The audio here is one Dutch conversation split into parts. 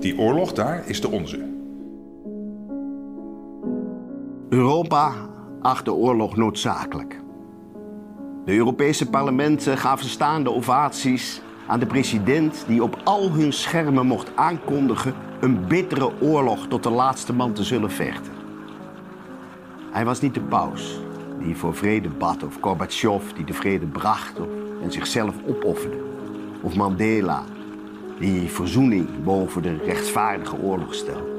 Die oorlog daar is de onze. Europa acht de oorlog noodzakelijk. De Europese parlementen gaven staande ovaties aan de president die op al hun schermen mocht aankondigen een bittere oorlog tot de laatste man te zullen vechten. Hij was niet de paus die voor vrede bad of Gorbachev die de vrede bracht en zichzelf opofferde. Of Mandela die verzoening boven de rechtvaardige oorlog stelde.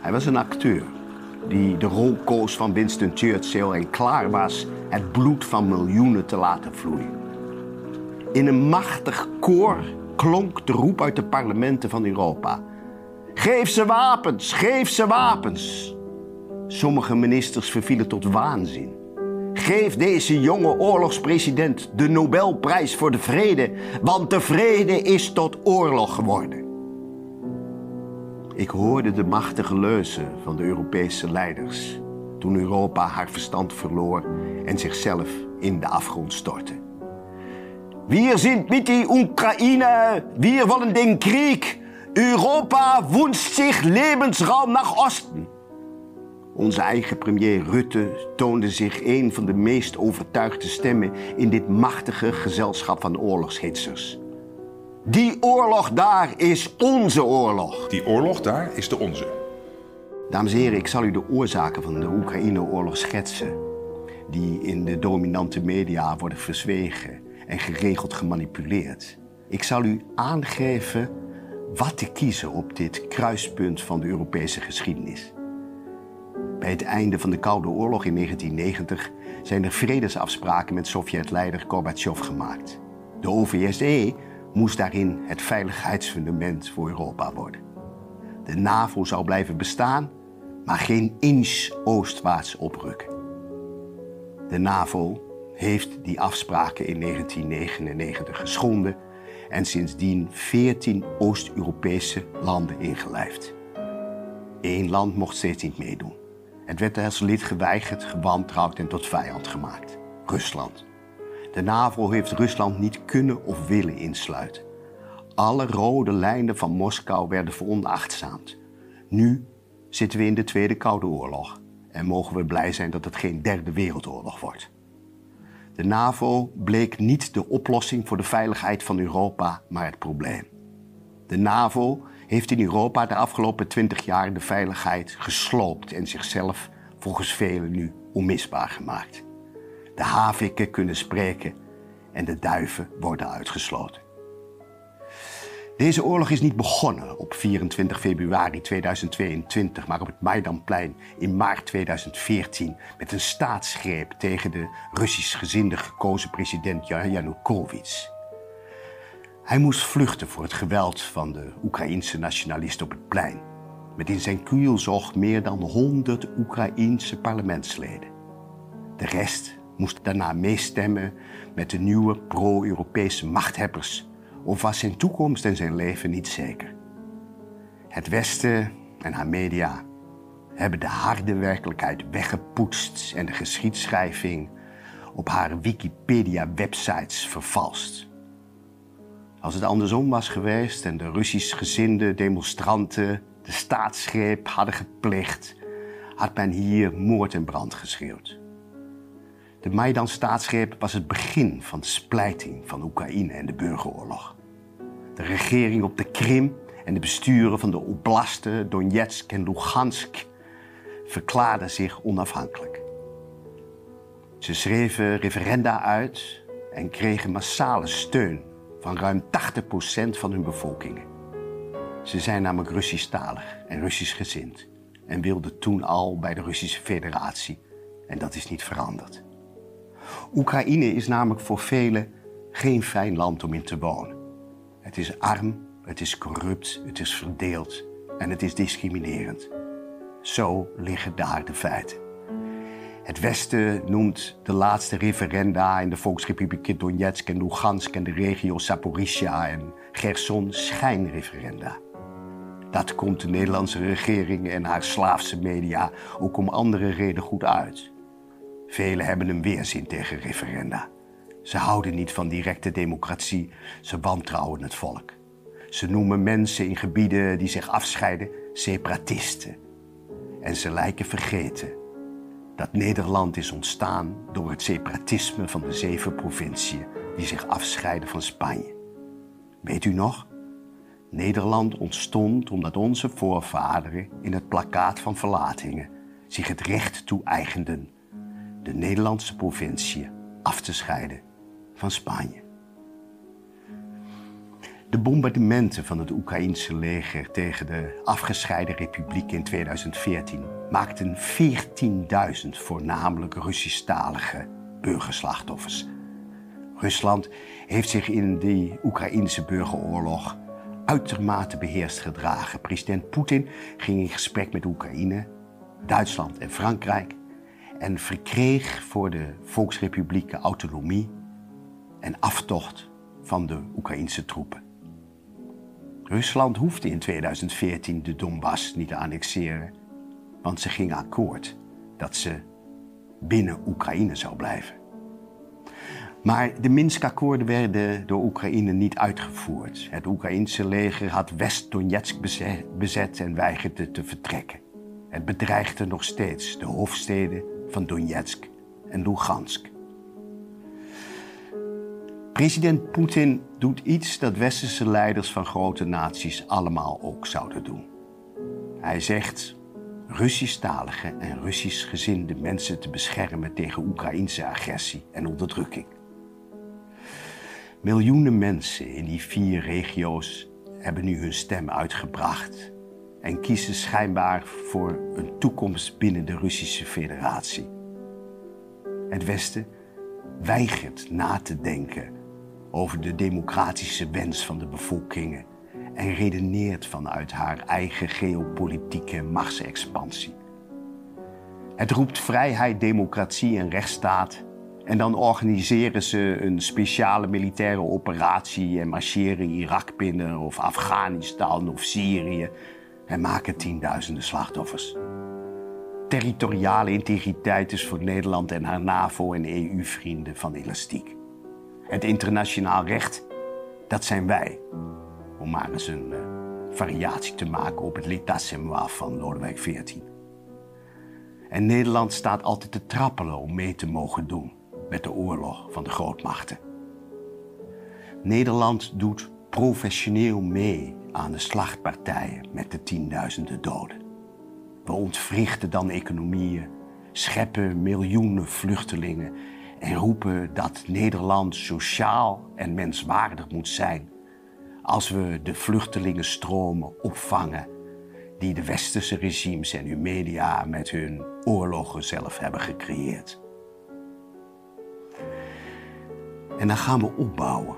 Hij was een acteur die de rol koos van Winston Churchill en klaar was het bloed van miljoenen te laten vloeien. In een machtig koor klonk de roep uit de parlementen van Europa. Geef ze wapens, geef ze wapens. Sommige ministers vervielen tot waanzin. Geef deze jonge oorlogspresident de Nobelprijs voor de vrede, want de vrede is tot oorlog geworden. Ik hoorde de machtige leuzen van de Europese leiders toen Europa haar verstand verloor en zichzelf in de afgrond stortte. Wir sind mit die Ukraine, wir wollen den Krieg. Europa wünscht zich Lebensraum nach Osten. Onze eigen premier Rutte toonde zich een van de meest overtuigde stemmen in dit machtige gezelschap van oorlogshitsers. Die oorlog daar is onze oorlog. Die oorlog daar is de onze. Dames en heren, ik zal u de oorzaken van de Oekraïne-oorlog schetsen. Die in de dominante media worden verzwegen en geregeld gemanipuleerd. Ik zal u aangeven wat te kiezen op dit kruispunt van de Europese geschiedenis. Bij het einde van de Koude Oorlog in 1990 zijn er vredesafspraken met Sovjet-leider Gorbachev gemaakt. De OVSE moest daarin het veiligheidsfundament voor Europa worden. De NAVO zou blijven bestaan, maar geen inch oostwaarts oprukken. De NAVO heeft die afspraken in 1999 geschonden en sindsdien 14 Oost-Europese landen ingelijfd. Eén land mocht steeds niet meedoen. Het werd als lid geweigerd, gewantrouwd en tot vijand gemaakt. Rusland. De NAVO heeft Rusland niet kunnen of willen insluiten. Alle rode lijnen van Moskou werden veronachtzaamd. Nu zitten we in de Tweede Koude Oorlog en mogen we blij zijn dat het geen derde wereldoorlog wordt. De NAVO bleek niet de oplossing voor de veiligheid van Europa, maar het probleem. De NAVO heeft in Europa de afgelopen twintig jaar de veiligheid gesloopt en zichzelf volgens velen nu onmisbaar gemaakt. De haviken kunnen spreken en de duiven worden uitgesloten. Deze oorlog is niet begonnen op 24 februari 2022, maar op het Maidanplein in maart 2014 met een staatsgreep tegen de Russisch gezinde gekozen president Yanukovych. Hij moest vluchten voor het geweld van de Oekraïense nationalisten op het plein. Met in zijn kielzog meer dan 100 Oekraïense parlementsleden. De rest moest daarna meestemmen met de nieuwe pro-Europese machthebbers of was zijn toekomst en zijn leven niet zeker. Het Westen en haar media hebben de harde werkelijkheid weggepoetst en de geschiedschrijving op haar Wikipedia-websites vervalst. Als het andersom was geweest en de Russisch gezinde demonstranten de staatsgreep hadden gepleegd, had men hier moord en brand geschreeuwd. De Maidan-staatsgreep was het begin van de splijting van Oekraïne en de burgeroorlog. De regering op de Krim en de besturen van de oblasten Donetsk en Lugansk verklaarden zich onafhankelijk. Ze schreven referenda uit en kregen massale steun van ruim 80% van hun bevolkingen. Ze zijn namelijk Russisch-talig en Russisch gezind en wilden toen al bij de Russische Federatie en dat is niet veranderd. Oekraïne is namelijk voor velen geen fijn land om in te wonen. Het is arm, het is corrupt, het is verdeeld en het is discriminerend. Zo liggen daar de feiten. Het Westen noemt de laatste referenda in de Volksrepubliek Donetsk en Lugansk en de regio Zaporizhia en Gerson schijnreferenda. Dat komt de Nederlandse regering en haar slaafse media ook om andere reden goed uit. Velen hebben een weerzin tegen referenda. Ze houden niet van directe democratie, ze wantrouwen het volk. Ze noemen mensen in gebieden die zich afscheiden separatisten. En ze lijken vergeten dat Nederland is ontstaan door het separatisme van de zeven provinciën die zich afscheiden van Spanje. Weet u nog? Nederland ontstond omdat onze voorvaderen in het plakkaat van verlatingen zich het recht toe-eigenden de Nederlandse provincie af te scheiden van Spanje. De bombardementen van het Oekraïense leger tegen de afgescheiden republiek in 2014 maakten 14.000 voornamelijk Russisch-talige burgerslachtoffers. Rusland heeft zich in de Oekraïnse burgeroorlog uitermate beheerst gedragen. President Poetin ging in gesprek met Oekraïne, Duitsland en Frankrijk en verkreeg voor de Volksrepublieken autonomie en aftocht van de Oekraïnse troepen. Rusland hoefde in 2014 de Donbass niet te annexeren, want ze ging akkoord dat ze binnen Oekraïne zou blijven. Maar de Minsk-akkoorden werden door Oekraïne niet uitgevoerd. Het Oekraïense leger had West-Donetsk bezet en weigerde te vertrekken. Het bedreigde nog steeds de hoofdsteden van Donetsk en Lugansk. President Poetin doet iets dat westerse leiders van grote naties allemaal ook zouden doen. Hij zegt Russisch-talige en Russisch-gezinde mensen te beschermen tegen Oekraïnse agressie en onderdrukking. Miljoenen mensen in die vier regio's hebben nu hun stem uitgebracht en kiezen schijnbaar voor een toekomst binnen de Russische Federatie. Het Westen weigert na te denken over de democratische wens van de bevolkingen en redeneert vanuit haar eigen geopolitieke machtsexpansie. Het roept vrijheid, democratie en rechtsstaat en dan organiseren ze een speciale militaire operatie en marcheren Irak binnen of Afghanistan of Syrië en maken tienduizenden slachtoffers. Territoriale integriteit is voor Nederland en haar NAVO- en EU-vrienden van elastiek. Het internationaal recht, dat zijn wij. Om maar eens een uh, variatie te maken op het l'état van Lodewijk XIV. En Nederland staat altijd te trappelen om mee te mogen doen met de oorlog van de grootmachten. Nederland doet professioneel mee aan de slachtpartijen met de tienduizenden doden. We ontwrichten dan economieën, scheppen miljoenen vluchtelingen en roepen dat Nederland sociaal en menswaardig moet zijn als we de vluchtelingenstromen opvangen die de westerse regimes en uw media met hun oorlogen zelf hebben gecreëerd. En dan gaan we opbouwen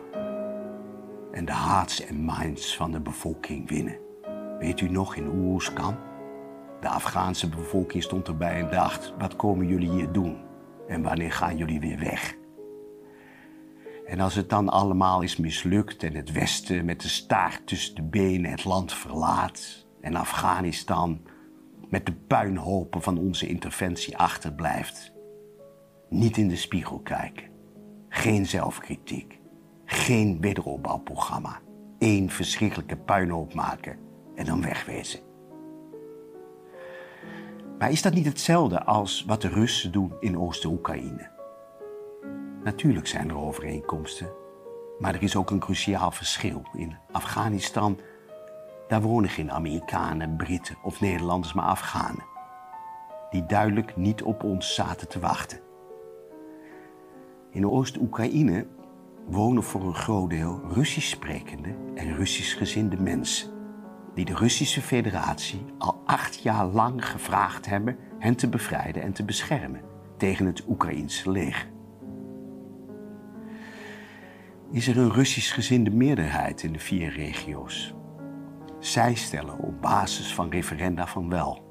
en de hearts en minds van de bevolking winnen. Weet u nog in Oeruzkan? De Afghaanse bevolking stond erbij en dacht: wat komen jullie hier doen? En wanneer gaan jullie weer weg? En als het dan allemaal is mislukt en het Westen met de staart tussen de benen het land verlaat en Afghanistan met de puinhopen van onze interventie achterblijft, niet in de spiegel kijken, geen zelfkritiek, geen wederopbouwprogramma, één verschrikkelijke puinhoop maken en dan wegwezen. Maar is dat niet hetzelfde als wat de Russen doen in Oost-Oekraïne? Natuurlijk zijn er overeenkomsten, maar er is ook een cruciaal verschil. In Afghanistan, daar wonen geen Amerikanen, Britten of Nederlanders, maar Afghanen. Die duidelijk niet op ons zaten te wachten. In Oost-Oekraïne wonen voor een groot deel Russisch sprekende en Russisch gezinde mensen die de Russische Federatie al acht jaar lang gevraagd hebben hen te bevrijden en te beschermen tegen het Oekraïense leger. Is er een Russisch gezinde meerderheid in de vier regio's? Zij stellen op basis van referenda van wel.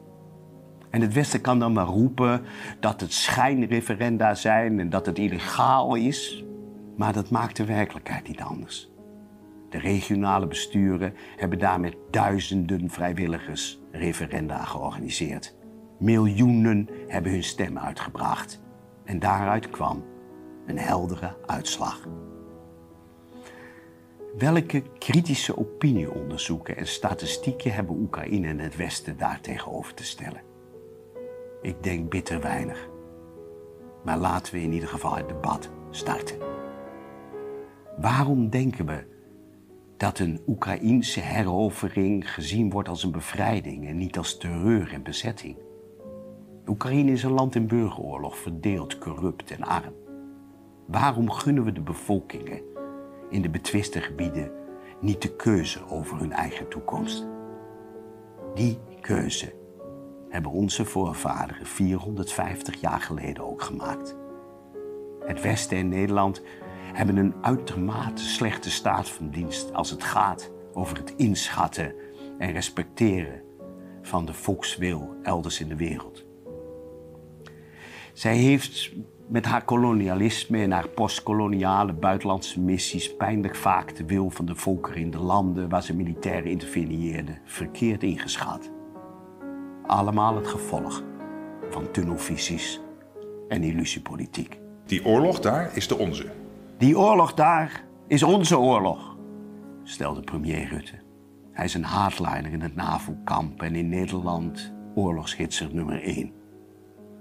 En het Westen kan dan maar roepen dat het schijnreferenda zijn en dat het illegaal is, maar dat maakt de werkelijkheid niet anders. De regionale besturen hebben daar met duizenden vrijwilligers referenda georganiseerd. Miljoenen hebben hun stem uitgebracht. En daaruit kwam een heldere uitslag. Welke kritische opinieonderzoeken en statistieken hebben Oekraïne en het Westen daar tegenover te stellen? Ik denk bitter weinig. Maar laten we in ieder geval het debat starten. Waarom denken we dat een Oekraïense herovering gezien wordt als een bevrijding en niet als terreur en bezetting? Oekraïne is een land in burgeroorlog, verdeeld, corrupt en arm. Waarom gunnen we de bevolkingen in de betwiste gebieden niet de keuze over hun eigen toekomst? Die keuze hebben onze voorvaderen 450 jaar geleden ook gemaakt. Het Westen en Nederland hebben een uitermate slechte staat van dienst als het gaat over het inschatten en respecteren van de volkswil elders in de wereld. Zij heeft met haar kolonialisme en haar postkoloniale buitenlandse missies pijnlijk vaak de wil van de volkeren in de landen waar ze militair interveneerde verkeerd ingeschat. Allemaal het gevolg van tunnelvisies en illusiepolitiek. Die oorlog daar is de onze. Die oorlog daar is onze oorlog, stelde premier Rutte. Hij is een hardliner in het NAVO-kamp en in Nederland oorlogshitser nummer 1.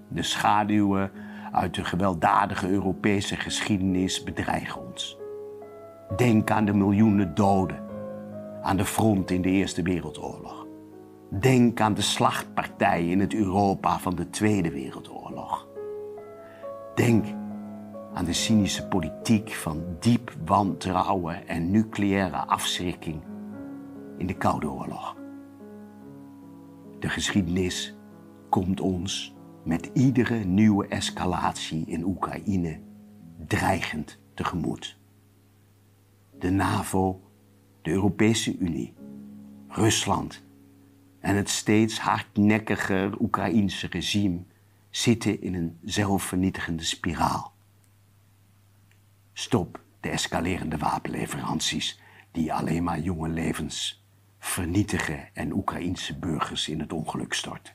De schaduwen uit de gewelddadige Europese geschiedenis bedreigen ons. Denk aan de miljoenen doden aan de front in de Eerste Wereldoorlog. Denk aan de slachtpartijen in het Europa van de Tweede Wereldoorlog. Denk aan de cynische politiek van diep wantrouwen en nucleaire afschrikking in de Koude Oorlog. De geschiedenis komt ons met iedere nieuwe escalatie in Oekraïne dreigend tegemoet. De NAVO, de Europese Unie, Rusland en het steeds hardnekkiger Oekraïense regime zitten in een zelfvernietigende spiraal. Stop de escalerende wapenleveranties die alleen maar jonge levens vernietigen en Oekraïense burgers in het ongeluk storten.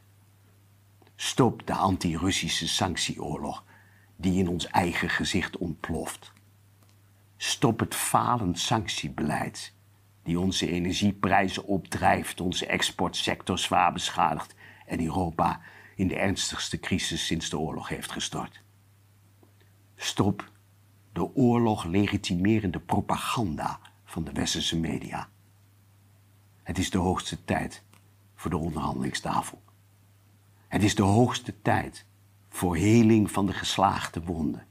Stop de anti-Russische sanctieoorlog die in ons eigen gezicht ontploft. Stop het falend sanctiebeleid die onze energieprijzen opdrijft, onze exportsector zwaar beschadigt en Europa in de ernstigste crisis sinds de oorlog heeft gestort. Stop de oorlog legitimerende propaganda van de westerse media. Het is de hoogste tijd voor de onderhandelingstafel. Het is de hoogste tijd voor heling van de geslaagde wonden.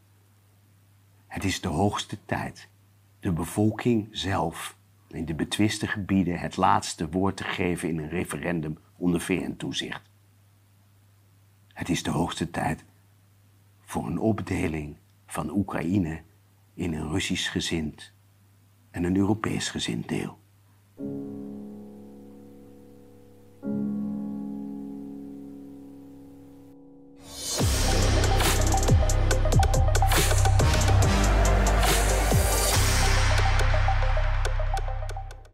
Het is de hoogste tijd de bevolking zelf in de betwiste gebieden het laatste woord te geven in een referendum onder VN-toezicht. Het is de hoogste tijd voor een opdeling van Oekraïne in een Russisch gezind en een Europees gezind deel.